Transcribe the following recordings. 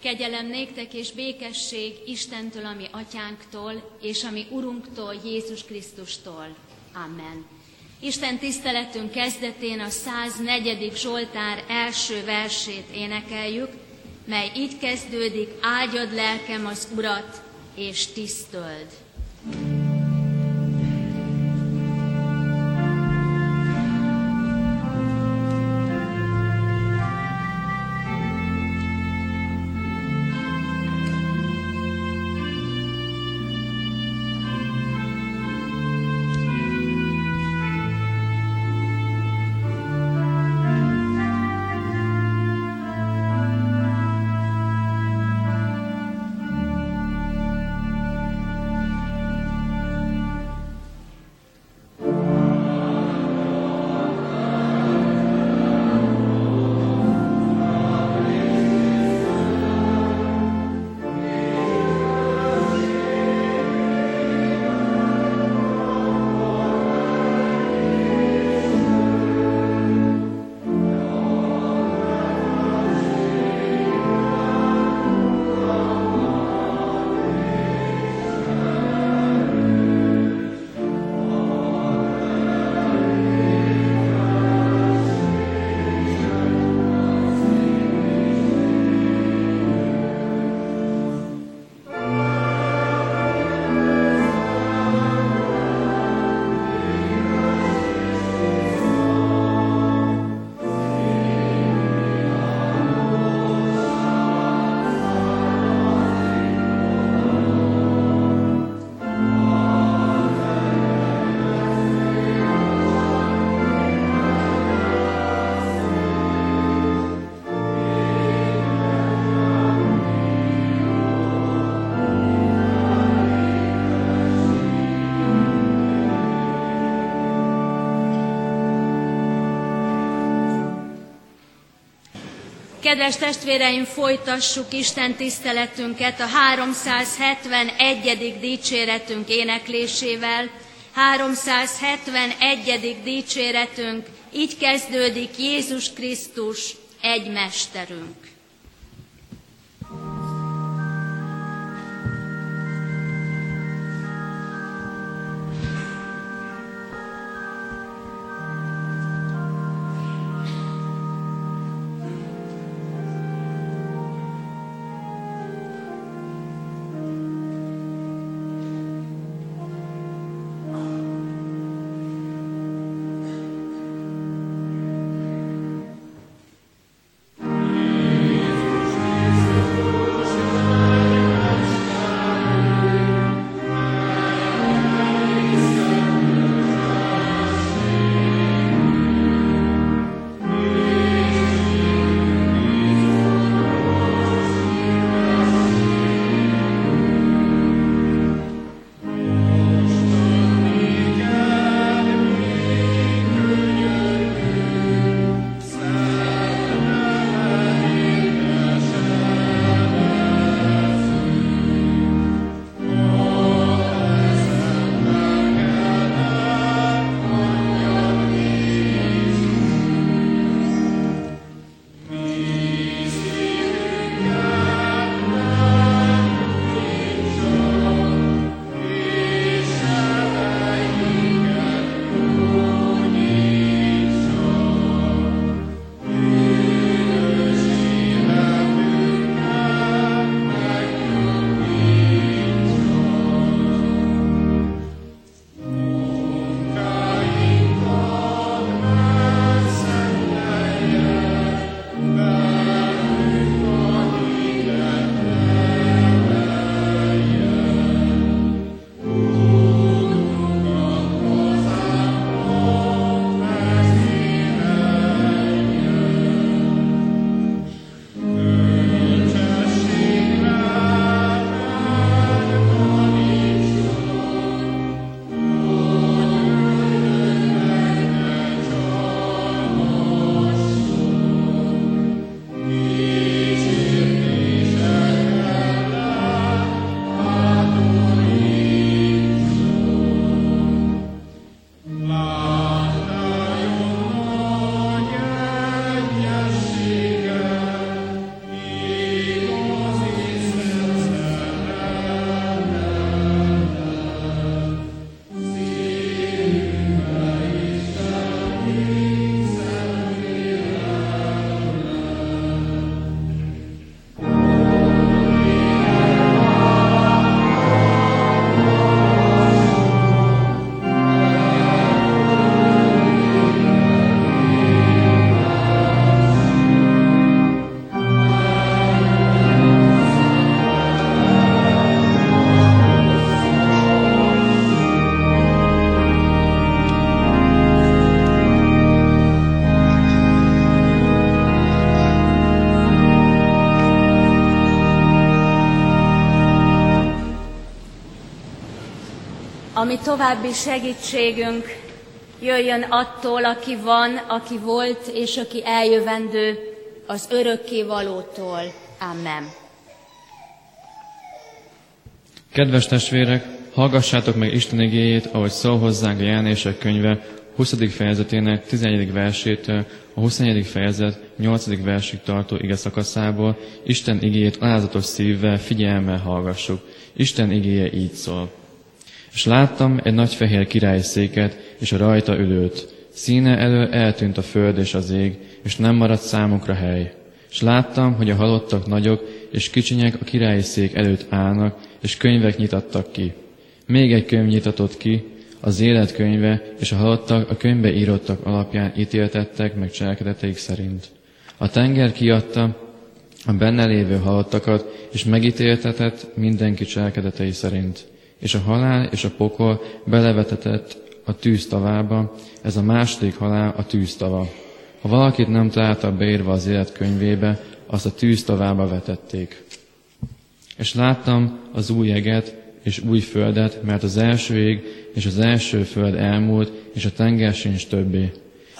Kegyelem néktek és békesség Istentől, ami atyánktól, és ami Urunktól, Jézus Krisztustól. Amen. Isten tiszteletünk kezdetén a 104. Zsoltár első versét énekeljük, mely így kezdődik, áldjad lelkem az Urat, és tisztöld. Kedves testvéreim, folytassuk Isten tiszteletünket a 371. dicséretünk éneklésével. 371. dicséretünk, így kezdődik Jézus Krisztus, egy mesterünk. További segítségünk jöjjön attól, aki van, aki volt, és aki eljövendő, az örökké valótól. Amen. Kedves testvérek, hallgassátok meg Isten igéjét, ahogy szól hozzánk a jelenések könyve 20. fejezetének 11. versétől a 21. fejezet 8. versig tartó ige szakaszából Isten igéjét alázatos szívvel, figyelemmel hallgassuk. Isten igéje így szól. És láttam egy nagy fehér királyi széket, és a rajta ülőt. Színe elől eltűnt a föld és az ég, és nem maradt számukra hely. És láttam, hogy a halottak nagyok és kicsinyek a királyi szék előtt állnak, és könyvek nyitattak ki. Még egy könyv nyitatott ki, az élet könyve, és a halottak a könyvbe írottak alapján ítéltettek meg cselekedeteik szerint. A tenger kiadta a benne lévő halottakat, és megítéltetett mindenki cselekedetei szerint. És a halál és a pokol belevetetett a tűztavába, ez a második halál a tűztava. Ha valakit nem találta beírva az élet könyvébe, azt a tűztavába vetették. És láttam az új eget és új földet, mert az első ég és az első föld elmúlt, és a tenger sincs többé.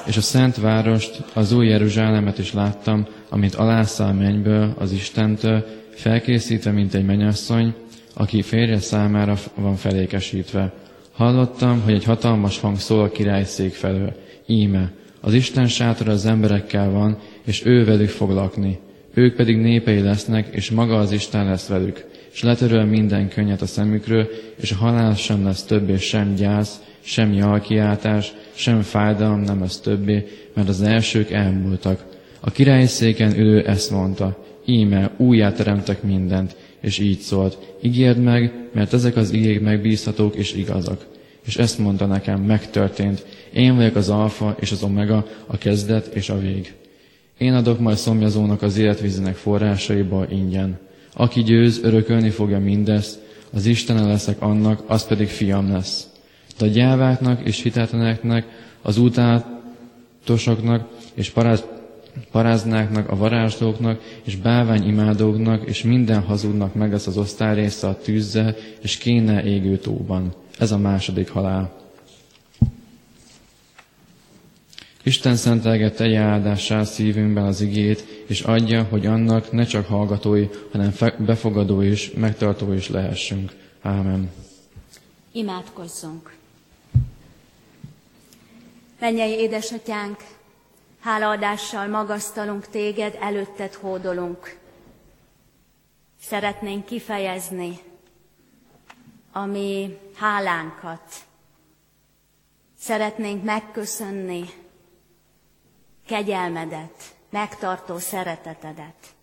És a szent várost, az új Jeruzsálemet is láttam, amint alászál mennyből az Istentől, felkészítve, mint egy mennyasszony, aki férje számára van felékesítve. Hallottam, hogy egy hatalmas hang szól a királyszék felől. Íme, az Isten sátora az emberekkel van, és ő velük fog lakni. Ők pedig népei lesznek, és maga az Isten lesz velük. És letöröl minden könnyet a szemükről, és a halál sem lesz többé sem gyász, sem jalkiáltás, sem fájdalom nem lesz többé, mert az elsők elmúltak. A királyi széken ülő ezt mondta, íme újjáteremtek mindent, és így szólt, ígérd meg, mert ezek az igék megbízhatók és igazak. És ezt mondta nekem, megtörtént, én vagyok az alfa és az omega, a kezdet és a vég. Én adok majd szomjazónak az életvízének forrásaiból ingyen. Aki győz, örökölni fogja mindezt, az Istene leszek annak, az pedig fiam lesz. De a gyáváknak és hitetleneknek, az utátosoknak és paráz, paráznáknak, a varázslóknak és bávány imádóknak és minden hazudnak meg ez az osztály része a tűzzel és kéne égő tóban. Ez a második halál. Isten szentelge telje áldássá szívünkben az igét, és adja, hogy annak ne csak hallgatói, hanem befogadó is, megtartó is lehessünk. Ámen. Imádkozzunk. Mennyei édesatyánk, hálaadással magasztalunk téged, előtted hódolunk. Szeretnénk kifejezni a mi hálánkat. Szeretnénk megköszönni kegyelmedet, megtartó szeretetedet.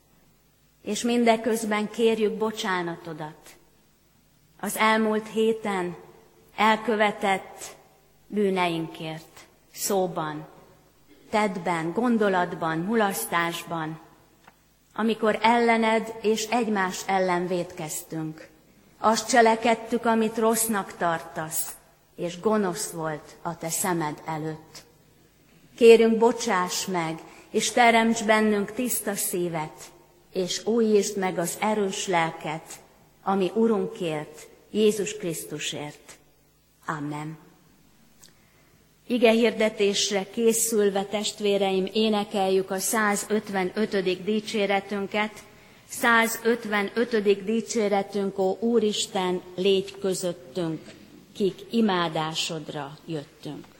És mindeközben kérjük bocsánatodat. Az elmúlt héten elkövetett bűneinkért, szóban, tettben, gondolatban, mulasztásban, amikor ellened és egymás ellen védkeztünk. Azt cselekedtük, amit rossznak tartasz, és gonosz volt a te szemed előtt. Kérünk, bocsáss meg, és teremts bennünk tiszta szívet, és újítsd meg az erős lelket, ami Urunkért, Jézus Krisztusért. Amen. Ige hirdetésre készülve, testvéreim, énekeljük a 155. dicséretünket. 155. dicséretünk, ó Úristen, légy közöttünk, kik imádásodra jöttünk.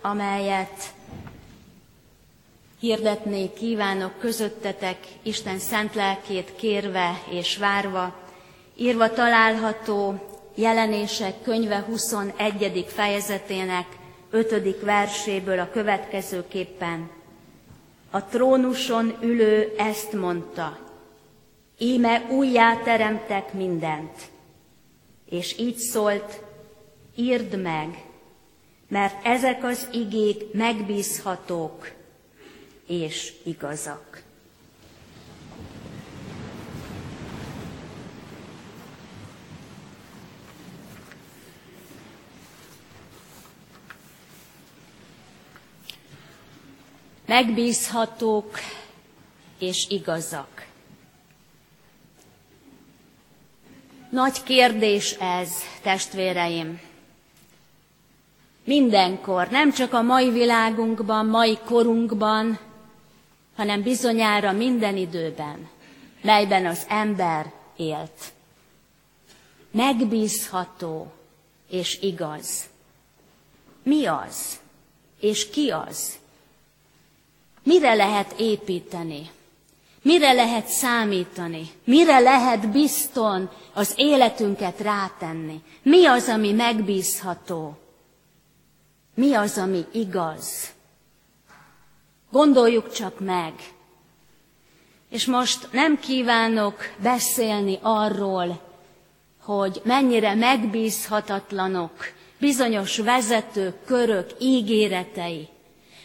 Amelyet hirdetnék, kívánok közöttetek, Isten szent lelkét kérve és várva, írva található jelenések könyve 21. fejezetének 5. verséből a következőképpen. A trónuson ülő ezt mondta, íme újjá teremtek mindent. És így szólt, írd meg, mert ezek az igék megbízhatók és igazak. Megbízhatók és igazak. Nagy kérdés ez, testvéreim. Mindenkor, nem csak a mai világunkban, mai korunkban, hanem bizonyára minden időben, melyben az ember élt. Megbízható és igaz. Mi az? És ki az? Mire lehet építeni? Mire lehet számítani? Mire lehet bizton az életünket rátenni? Mi az, ami megbízható? Mi az, ami igaz? Gondoljuk csak meg. És most nem kívánok beszélni arról, hogy mennyire megbízhatatlanok bizonyos vezetők, körök, ígéretei,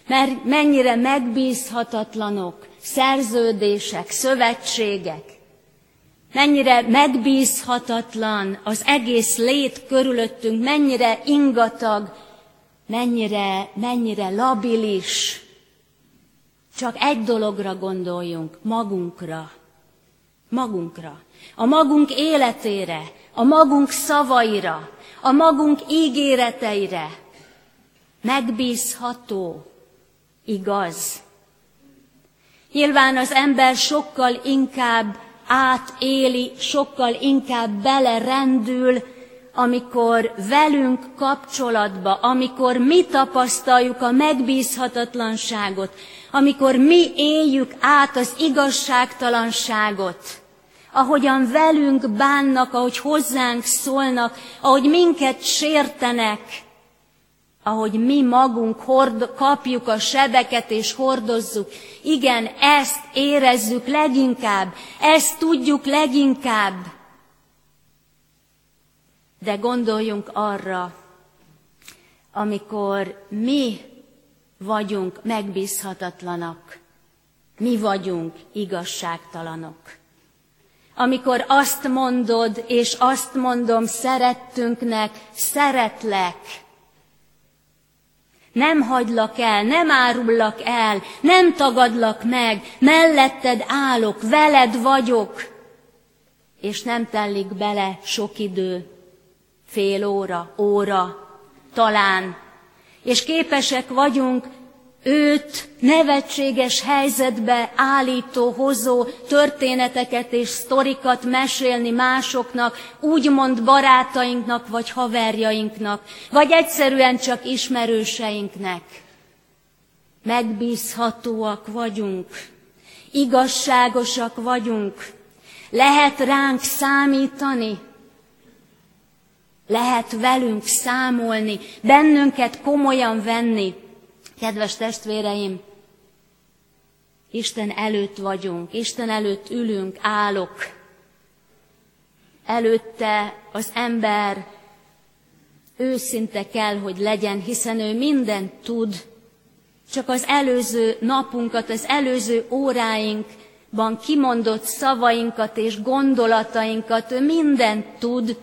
mert mennyire megbízhatatlanok szerződések, szövetségek, mennyire megbízhatatlan az egész lét körülöttünk, mennyire ingatag, mennyire, mennyire labilis. Csak egy dologra gondoljunk, magunkra. Magunkra. A magunk életére, a magunk szavaira, a magunk ígéreteire. Megbízható, igaz. Nyilván az ember sokkal inkább átéli, sokkal inkább belerendül, amikor velünk kapcsolatba, amikor mi tapasztaljuk a megbízhatatlanságot, amikor mi éljük át az igazságtalanságot, ahogyan velünk bánnak, ahogy hozzánk szólnak, ahogy minket sértenek, ahogy mi magunk hord, kapjuk a sebeket és hordozzuk. Igen, ezt érezzük leginkább, ezt tudjuk leginkább. De gondoljunk arra, amikor mi vagyunk megbízhatatlanak, mi vagyunk igazságtalanok. Amikor azt mondod, és azt mondom szerettünknek, szeretlek, nem hagylak el, nem árullak el, nem tagadlak meg, melletted állok, veled vagyok, és nem tellik bele sok idő, fél óra, óra, talán, és képesek vagyunk őt nevetséges helyzetbe állító, hozó történeteket és sztorikat mesélni másoknak, úgymond barátainknak vagy haverjainknak, vagy egyszerűen csak ismerőseinknek. Megbízhatóak vagyunk, igazságosak vagyunk, lehet ránk számítani, lehet velünk számolni, bennünket komolyan venni, Kedves testvéreim, Isten előtt vagyunk, Isten előtt ülünk, állok. Előtte az ember őszinte kell, hogy legyen, hiszen ő mindent tud, csak az előző napunkat, az előző óráinkban kimondott szavainkat és gondolatainkat, ő mindent tud,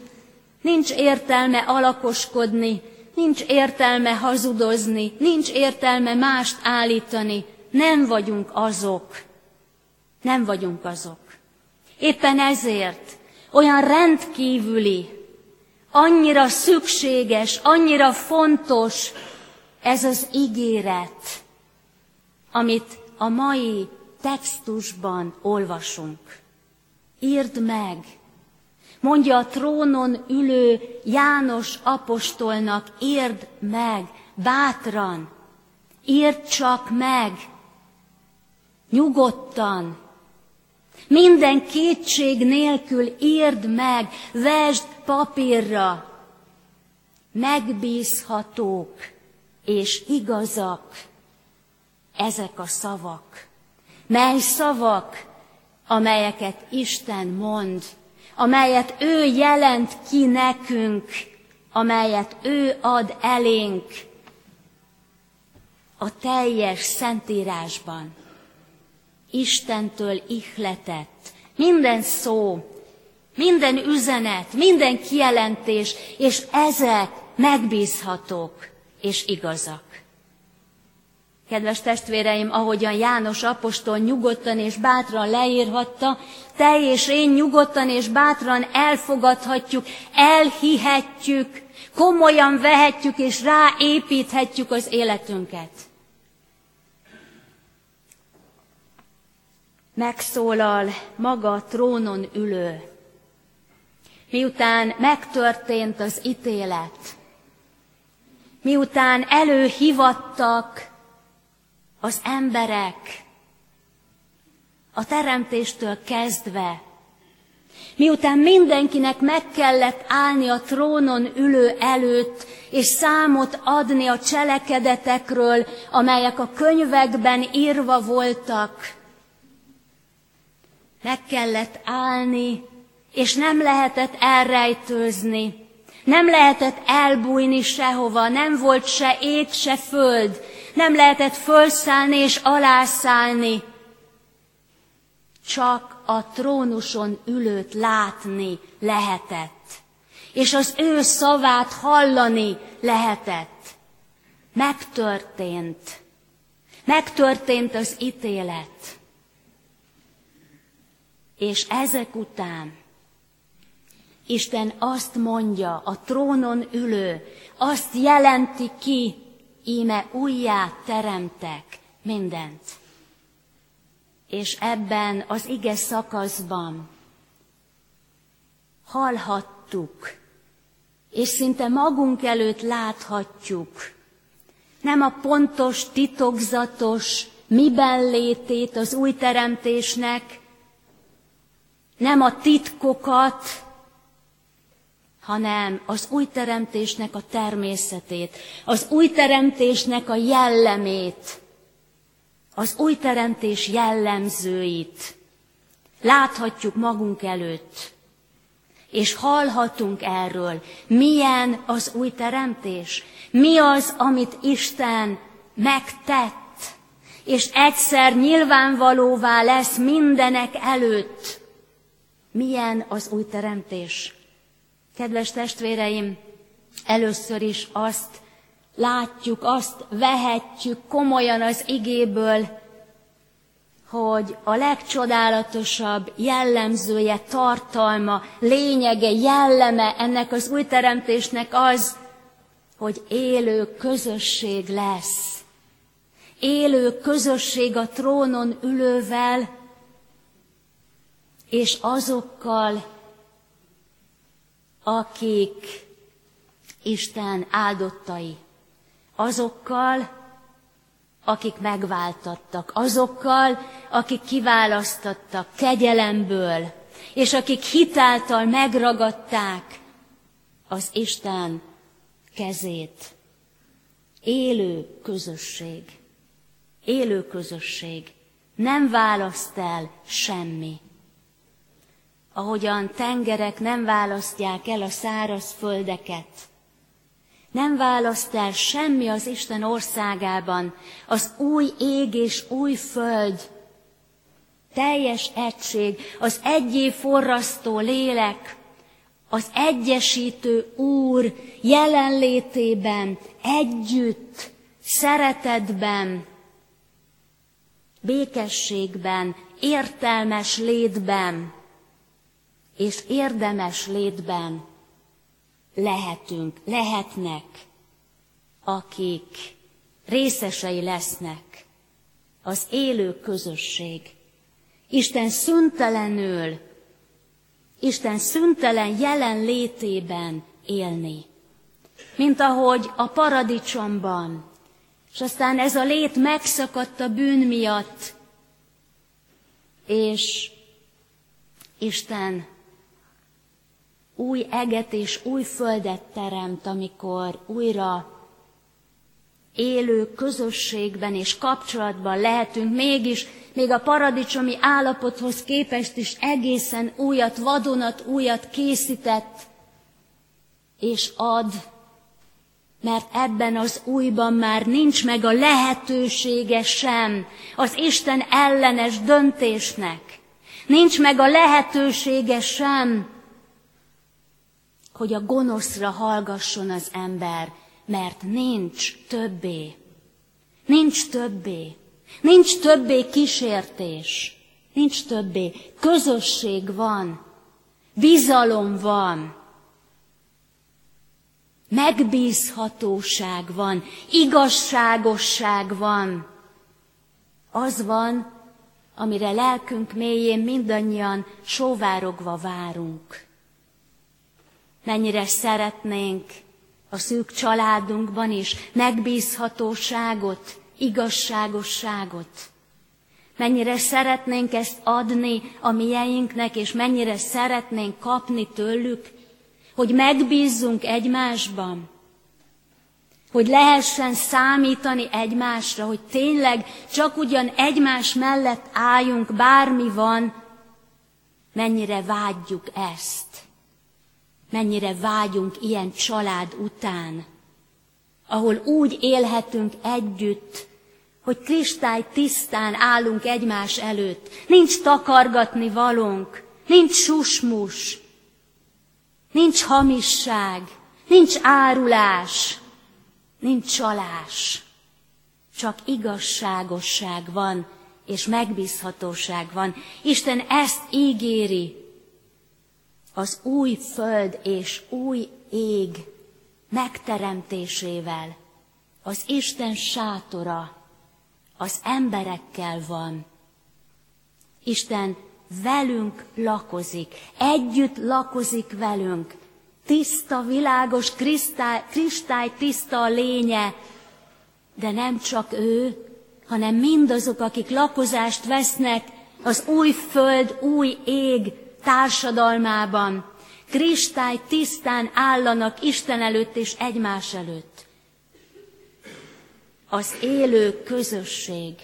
nincs értelme alakoskodni, Nincs értelme hazudozni, nincs értelme mást állítani. Nem vagyunk azok. Nem vagyunk azok. Éppen ezért olyan rendkívüli, annyira szükséges, annyira fontos ez az ígéret, amit a mai textusban olvasunk. Írd meg, Mondja a trónon ülő János apostolnak, érd meg, bátran, írd csak meg, nyugodtan, minden kétség nélkül írd meg, vesd papírra, megbízhatók és igazak ezek a szavak. Mely szavak, amelyeket Isten mond, amelyet ő jelent ki nekünk, amelyet ő ad elénk a teljes szentírásban. Istentől ihletett minden szó, minden üzenet, minden kijelentés, és ezek megbízhatók és igazak. Kedves testvéreim, ahogyan János apostol nyugodtan és bátran leírhatta, te és én nyugodtan és bátran elfogadhatjuk, elhihetjük, komolyan vehetjük és ráépíthetjük az életünket. Megszólal maga trónon ülő. Miután megtörtént az ítélet, miután előhivattak az emberek a teremtéstől kezdve, miután mindenkinek meg kellett állni a trónon ülő előtt, és számot adni a cselekedetekről, amelyek a könyvekben írva voltak, meg kellett állni, és nem lehetett elrejtőzni, nem lehetett elbújni sehova, nem volt se ét, se föld, nem lehetett fölszállni és alászállni, csak a trónuson ülőt látni lehetett, és az ő szavát hallani lehetett. Megtörtént. Megtörtént az ítélet. És ezek után Isten azt mondja, a trónon ülő, azt jelenti ki, íme újjá teremtek mindent. És ebben az ige szakaszban hallhattuk, és szinte magunk előtt láthatjuk, nem a pontos, titokzatos, miben létét az új teremtésnek, nem a titkokat, hanem az új teremtésnek a természetét, az új teremtésnek a jellemét, az új teremtés jellemzőit. Láthatjuk magunk előtt, és hallhatunk erről, milyen az új teremtés, mi az, amit Isten megtett, és egyszer nyilvánvalóvá lesz mindenek előtt, milyen az új teremtés. Kedves testvéreim, először is azt látjuk, azt vehetjük komolyan az igéből, hogy a legcsodálatosabb jellemzője, tartalma, lényege, jelleme ennek az új teremtésnek az, hogy élő közösség lesz. Élő közösség a trónon ülővel, és azokkal, akik Isten áldottai, azokkal, akik megváltattak, azokkal, akik kiválasztottak kegyelemből, és akik hitáltal megragadták az Isten kezét. Élő közösség, élő közösség, nem választ el semmi ahogyan tengerek nem választják el a száraz földeket. Nem választ el semmi az Isten országában, az új ég és új föld, teljes egység, az egyé forrasztó lélek, az egyesítő Úr jelenlétében, együtt, szeretetben, békességben, értelmes létben és érdemes létben lehetünk, lehetnek, akik részesei lesznek az élő közösség. Isten szüntelenül Isten szüntelen jelen létében élni. Mint ahogy a paradicsomban. És aztán ez a lét megszakadt a bűn miatt, és Isten új eget és új földet teremt, amikor újra élő közösségben és kapcsolatban lehetünk, mégis még a paradicsomi állapothoz képest is egészen újat, vadonat újat készített és ad, mert ebben az újban már nincs meg a lehetősége sem az Isten ellenes döntésnek. Nincs meg a lehetősége sem, hogy a gonoszra hallgasson az ember, mert nincs többé. Nincs többé. Nincs többé kísértés. Nincs többé. Közösség van. Bizalom van. Megbízhatóság van. Igazságosság van. Az van, amire lelkünk mélyén mindannyian sóvárogva várunk. Mennyire szeretnénk a szűk családunkban is megbízhatóságot, igazságosságot. Mennyire szeretnénk ezt adni a mieinknek, és mennyire szeretnénk kapni tőlük, hogy megbízzunk egymásban, hogy lehessen számítani egymásra, hogy tényleg csak ugyan egymás mellett álljunk, bármi van, mennyire vágyjuk ezt mennyire vágyunk ilyen család után, ahol úgy élhetünk együtt, hogy kristály tisztán állunk egymás előtt, nincs takargatni valónk, nincs susmus, nincs hamisság, nincs árulás, nincs csalás, csak igazságosság van, és megbízhatóság van. Isten ezt ígéri, az új föld és új ég megteremtésével, az Isten sátora az emberekkel van. Isten velünk lakozik, együtt lakozik velünk, tiszta, világos, kristály, kristály tiszta a lénye, de nem csak ő, hanem mindazok, akik lakozást vesznek az új föld, új ég társadalmában kristály tisztán állanak Isten előtt és egymás előtt. Az élő közösség.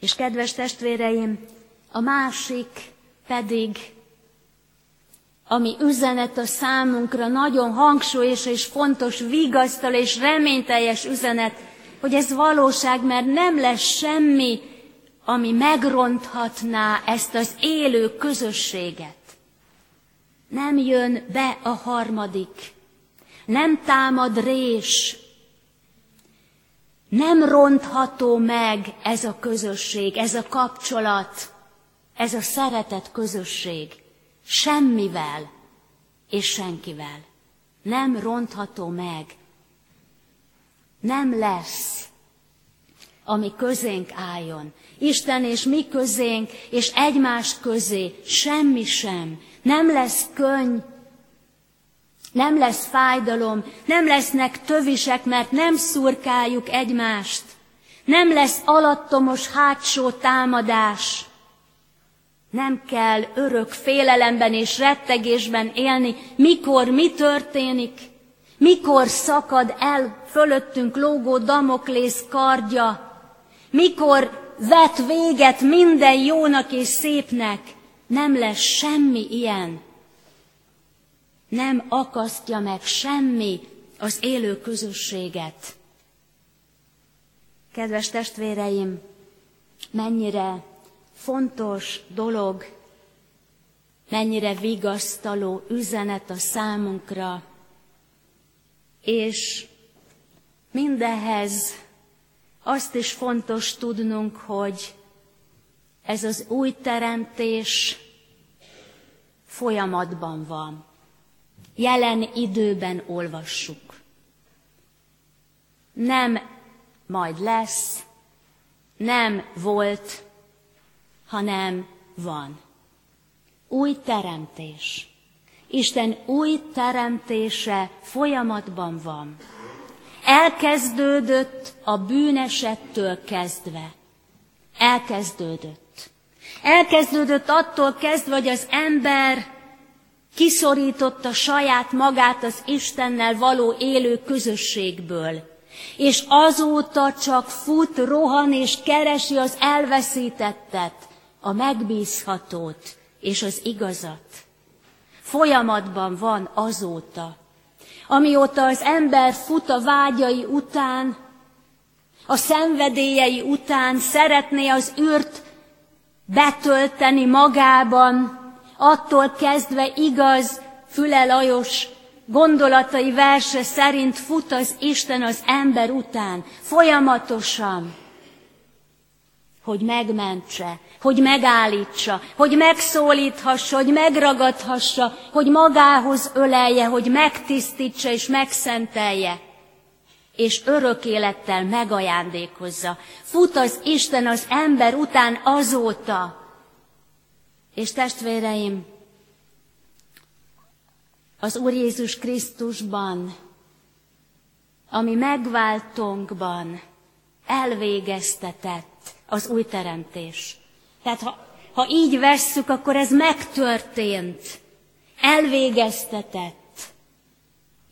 És kedves testvéreim, a másik pedig, ami üzenet a számunkra, nagyon hangsúlyos és fontos, vigasztal és reményteljes üzenet, hogy ez valóság, mert nem lesz semmi ami megronthatná ezt az élő közösséget. Nem jön be a harmadik, nem támad rés, nem rontható meg ez a közösség, ez a kapcsolat, ez a szeretet közösség. Semmivel és senkivel. Nem rontható meg. Nem lesz ami közénk álljon. Isten és mi közénk, és egymás közé semmi sem. Nem lesz könny, nem lesz fájdalom, nem lesznek tövisek, mert nem szurkáljuk egymást. Nem lesz alattomos hátsó támadás. Nem kell örök félelemben és rettegésben élni, mikor mi történik, mikor szakad el fölöttünk lógó Damoklész kardja, mikor vet véget minden jónak és szépnek, nem lesz semmi ilyen. Nem akasztja meg semmi az élő közösséget. Kedves testvéreim, mennyire fontos dolog, mennyire vigasztaló üzenet a számunkra, és mindehhez azt is fontos tudnunk, hogy ez az új teremtés folyamatban van. Jelen időben olvassuk. Nem majd lesz, nem volt, hanem van. Új teremtés. Isten új teremtése folyamatban van. Elkezdődött a bűnesettől kezdve. Elkezdődött. Elkezdődött attól kezdve, hogy az ember kiszorította saját magát az Istennel való élő közösségből. És azóta csak fut, rohan és keresi az elveszítettet, a megbízhatót és az igazat. Folyamatban van azóta. Amióta az ember fut a vágyai után, a szenvedélyei után szeretné az űrt betölteni magában, attól kezdve igaz, Füle Lajos gondolatai verse szerint fut az Isten az ember után, folyamatosan, hogy megmentse, hogy megállítsa, hogy megszólíthassa, hogy megragadhassa, hogy magához ölelje, hogy megtisztítsa és megszentelje, és örök élettel megajándékozza. Fut az Isten az ember után azóta. És testvéreim, az Úr Jézus Krisztusban, ami megváltónkban elvégeztetett az új teremtés. Tehát ha, ha így vesszük, akkor ez megtörtént, elvégeztetett.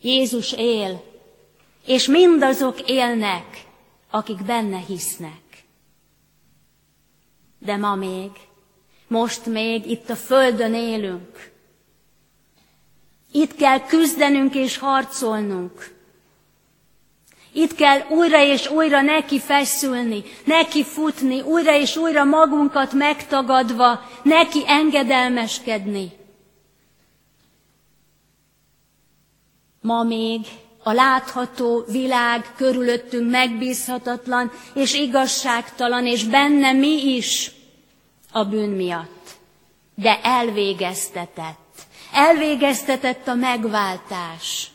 Jézus él, és mindazok élnek, akik benne hisznek. De ma még, most még itt a földön élünk, itt kell küzdenünk és harcolnunk. Itt kell újra és újra neki feszülni, neki futni, újra és újra magunkat megtagadva, neki engedelmeskedni. Ma még a látható világ körülöttünk megbízhatatlan és igazságtalan, és benne mi is a bűn miatt. De elvégeztetett Elvégeztetett a megváltás,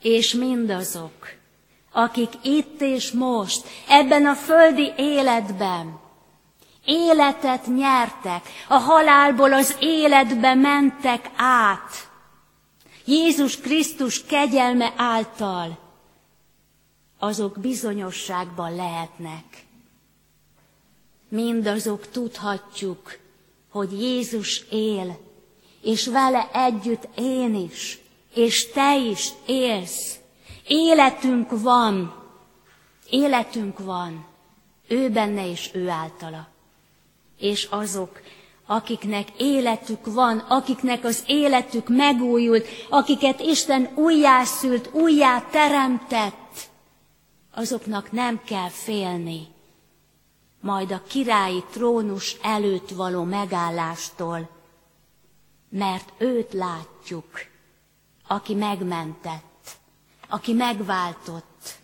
és mindazok, akik itt és most, ebben a földi életben, életet nyertek, a halálból az életbe mentek át, Jézus Krisztus kegyelme által, azok bizonyosságban lehetnek. Mindazok tudhatjuk, hogy Jézus él, és vele együtt én is, és te is élsz. Életünk van, életünk van, ő benne és ő általa. És azok, akiknek életük van, akiknek az életük megújult, akiket Isten újjászült, újjá teremtett, azoknak nem kell félni, majd a királyi trónus előtt való megállástól, mert őt látjuk, aki megmentett, aki megváltott,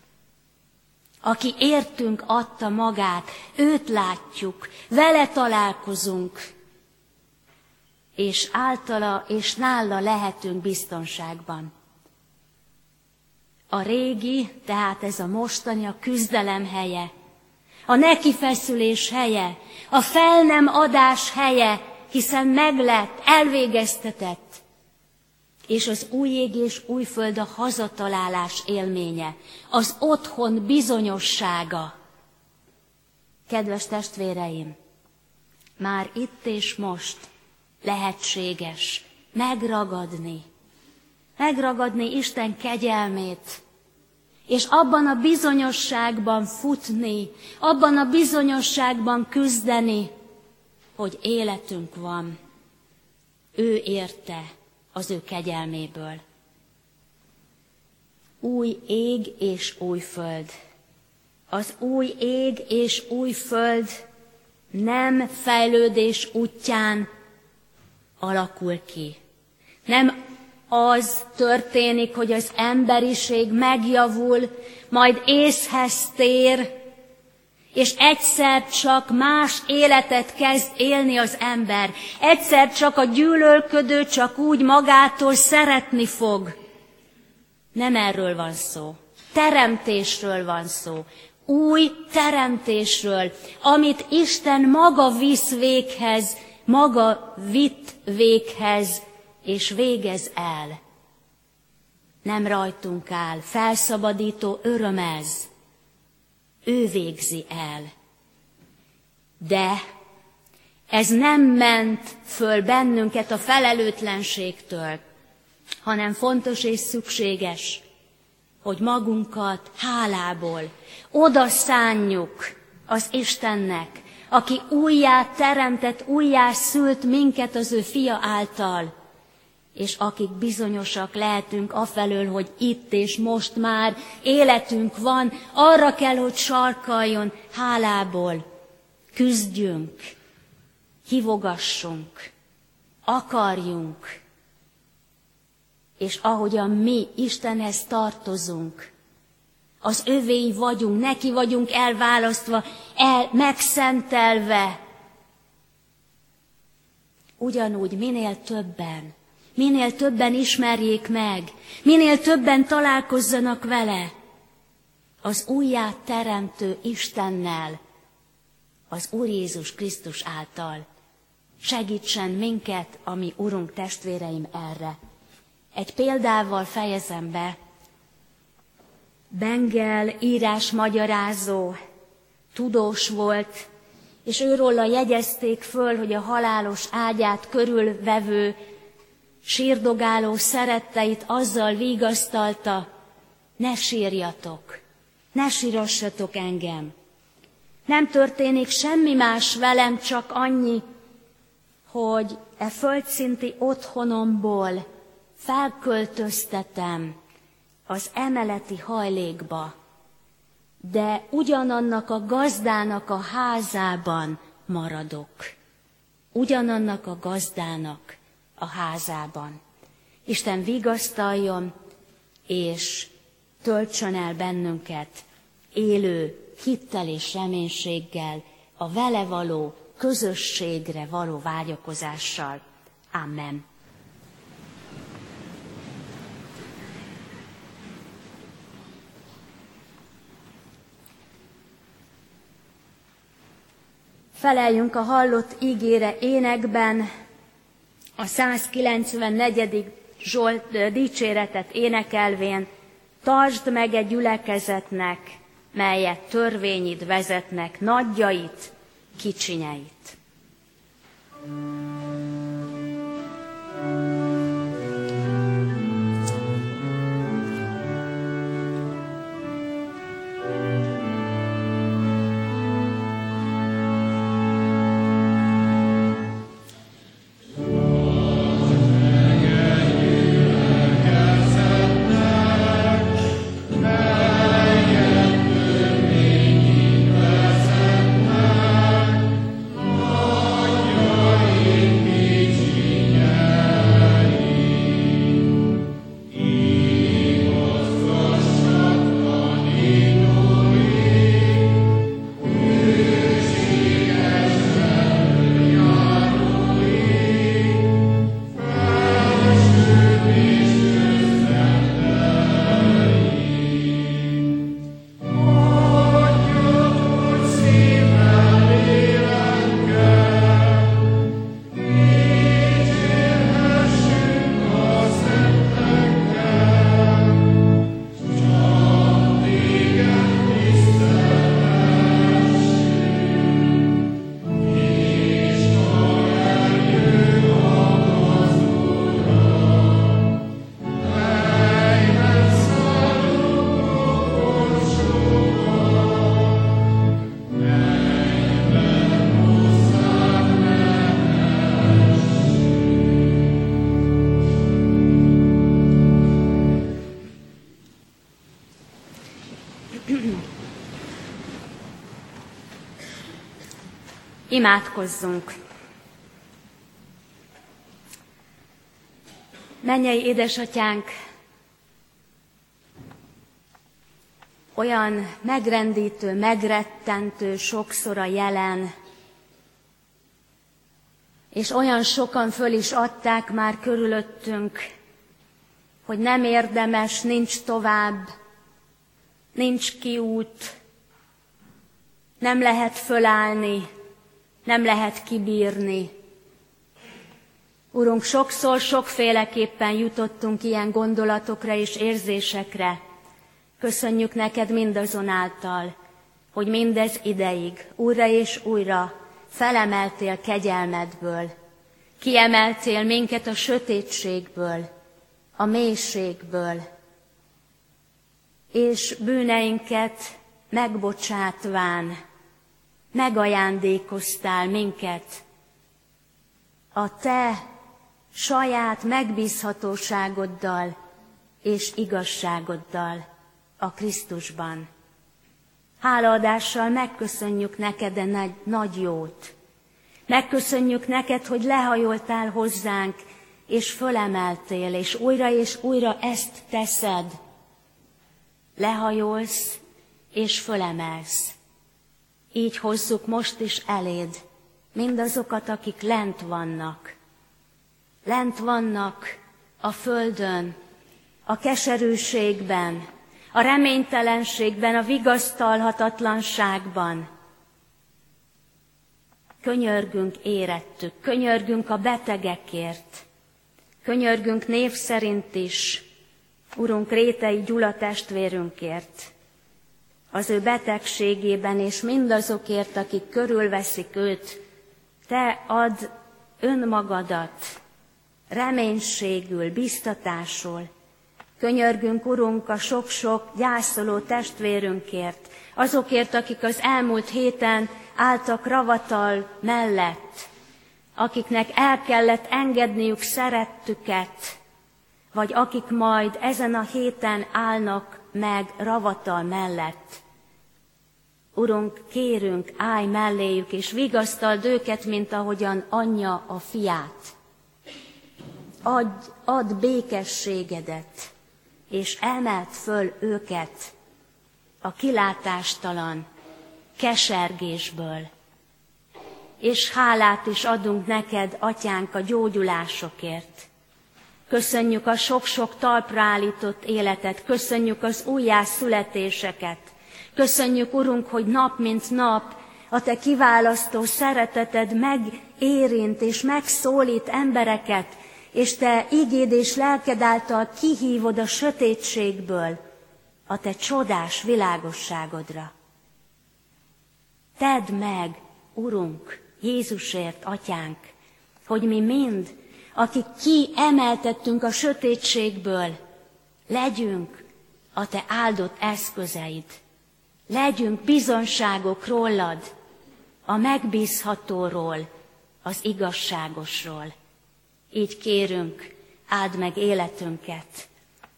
aki értünk adta magát, őt látjuk, vele találkozunk, és általa és nála lehetünk biztonságban. A régi, tehát ez a mostani, a küzdelem helye, a nekifeszülés helye, a fel nem adás helye, hiszen meglett, elvégeztetett, és az új ég és új föld a hazatalálás élménye, az otthon bizonyossága. Kedves testvéreim, már itt és most lehetséges megragadni, megragadni Isten kegyelmét, és abban a bizonyosságban futni, abban a bizonyosságban küzdeni, hogy életünk van. Ő érte az ő kegyelméből. Új ég és új föld. Az új ég és új föld nem fejlődés útján alakul ki. Nem az történik, hogy az emberiség megjavul, majd észhez tér, és egyszer csak más életet kezd élni az ember. Egyszer csak a gyűlölködő csak úgy magától szeretni fog. Nem erről van szó. Teremtésről van szó. Új teremtésről, amit Isten maga visz véghez maga vitt véghez és végez el. Nem rajtunk áll, felszabadító öröm ez. Ő végzi el. De ez nem ment föl bennünket a felelőtlenségtől, hanem fontos és szükséges, hogy magunkat hálából oda szánjuk az Istennek, aki újjá teremtett, újjá szült minket az ő fia által, és akik bizonyosak lehetünk afelől, hogy itt és most már életünk van, arra kell, hogy sarkaljon hálából, küzdjünk, hívogassunk, akarjunk, és ahogyan mi Istenhez tartozunk, az övéi vagyunk, neki vagyunk elválasztva, el, megszentelve. Ugyanúgy minél többen, minél többen ismerjék meg, minél többen találkozzanak vele, az újját teremtő Istennel, az Úr Jézus Krisztus által. Segítsen minket, ami Urunk testvéreim erre. Egy példával fejezem be, Bengel írás magyarázó, tudós volt, és őróla jegyezték föl, hogy a halálos ágyát körülvevő, sírdogáló szeretteit azzal vigasztalta, ne sírjatok, ne sírassatok engem. Nem történik semmi más velem, csak annyi, hogy e földszinti otthonomból felköltöztetem az emeleti hajlékba, de ugyanannak a gazdának a házában maradok. Ugyanannak a gazdának a házában. Isten vigasztaljon, és töltsön el bennünket élő hittel és reménységgel, a vele való közösségre való vágyakozással. Amen. Feleljünk a hallott ígére énekben, a 194. Zsolt dicséretet énekelvén, tartsd meg egy gyülekezetnek, melyet törvényid vezetnek, nagyjait, kicsinyeit. Imádkozzunk! Mennyei édesatyánk, olyan megrendítő, megrettentő sokszor a jelen, és olyan sokan föl is adták már körülöttünk, hogy nem érdemes, nincs tovább, nincs kiút, nem lehet fölállni, nem lehet kibírni, Urunk, sokszor, sokféleképpen jutottunk ilyen gondolatokra és érzésekre. Köszönjük neked mindazonáltal, hogy mindez ideig újra és újra felemeltél kegyelmedből, kiemeltél minket a sötétségből, a mélységből, és bűneinket megbocsátván megajándékoztál minket a te saját megbízhatóságoddal és igazságoddal a Krisztusban. Hálaadással megköszönjük neked a nagy, nagy jót. Megköszönjük neked, hogy lehajoltál hozzánk, és fölemeltél, és újra és újra ezt teszed. Lehajolsz, és fölemelsz. Így hozzuk most is eléd mindazokat, akik lent vannak. Lent vannak a földön, a keserűségben, a reménytelenségben, a vigasztalhatatlanságban. Könyörgünk érettük, könyörgünk a betegekért, könyörgünk név szerint is, Urunk Rétei Gyula testvérünkért, az ő betegségében, és mindazokért, akik körülveszik őt, te ad önmagadat reménységül, biztatásul. Könyörgünk, Urunk, a sok-sok gyászoló testvérünkért, azokért, akik az elmúlt héten álltak ravatal mellett, akiknek el kellett engedniük szerettüket, vagy akik majd ezen a héten állnak meg ravatal mellett. Urunk, kérünk, állj melléjük, és vigasztald őket, mint ahogyan anyja a fiát. Adj, add békességedet, és emelt föl őket a kilátástalan kesergésből. És hálát is adunk neked, atyánk, a gyógyulásokért. Köszönjük a sok-sok talpra állított életet, köszönjük az újjászületéseket, Köszönjük, Urunk, hogy nap mint nap a Te kiválasztó szereteted megérint és megszólít embereket, és Te igéd és lelked által kihívod a sötétségből a Te csodás világosságodra. Tedd meg, Urunk, Jézusért, Atyánk, hogy mi mind, akik kiemeltettünk a sötétségből, legyünk a Te áldott eszközeid Legyünk bizonságok rólad, a megbízhatóról, az igazságosról. Így kérünk, áld meg életünket,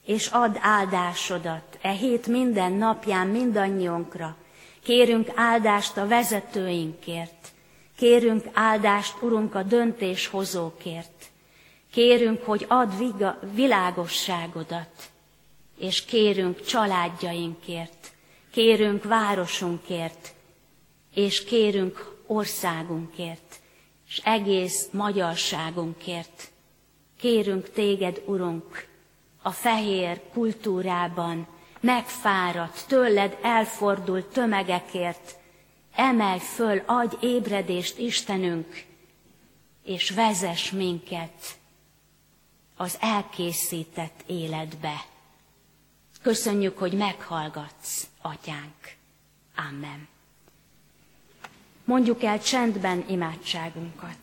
és add áldásodat e hét minden napján mindannyiunkra. Kérünk áldást a vezetőinkért, kérünk áldást, Urunk, a döntéshozókért. Kérünk, hogy add viga, világosságodat, és kérünk családjainkért, Kérünk városunkért, és kérünk országunkért, és egész magyarságunkért. Kérünk téged, Urunk, a fehér kultúrában megfáradt, tőled elfordult tömegekért, emelj föl, adj ébredést Istenünk, és vezess minket az elkészített életbe. Köszönjük, hogy meghallgatsz, atyánk. Amen. Mondjuk el csendben imádságunkat.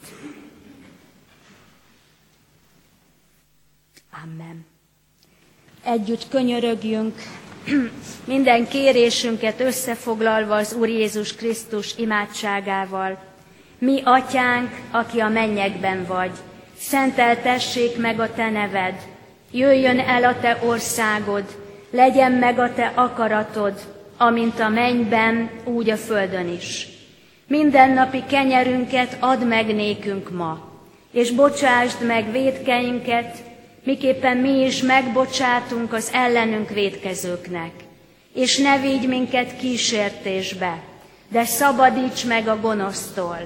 Amen. Együtt könyörögjünk, minden kérésünket összefoglalva az Úr Jézus Krisztus imádságával. Mi, atyánk, aki a mennyekben vagy, szenteltessék meg a te neved, jöjjön el a te országod, legyen meg a te akaratod, amint a mennyben, úgy a földön is. Mindennapi kenyerünket add meg nékünk ma, és bocsásd meg védkeinket, miképpen mi is megbocsátunk az ellenünk védkezőknek. És ne vigy minket kísértésbe, de szabadíts meg a gonosztól,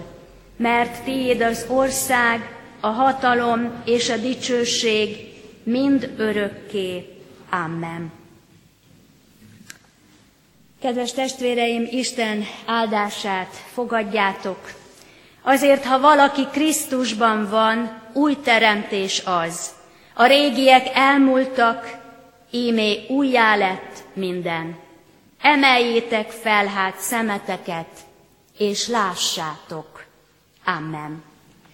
mert tiéd az ország, a hatalom és a dicsőség mind örökké. Amen. Kedves testvéreim, Isten áldását fogadjátok. Azért, ha valaki Krisztusban van, új teremtés az. A régiek elmúltak, ímé újjá lett minden. Emeljétek fel hát szemeteket, és lássátok. Amen.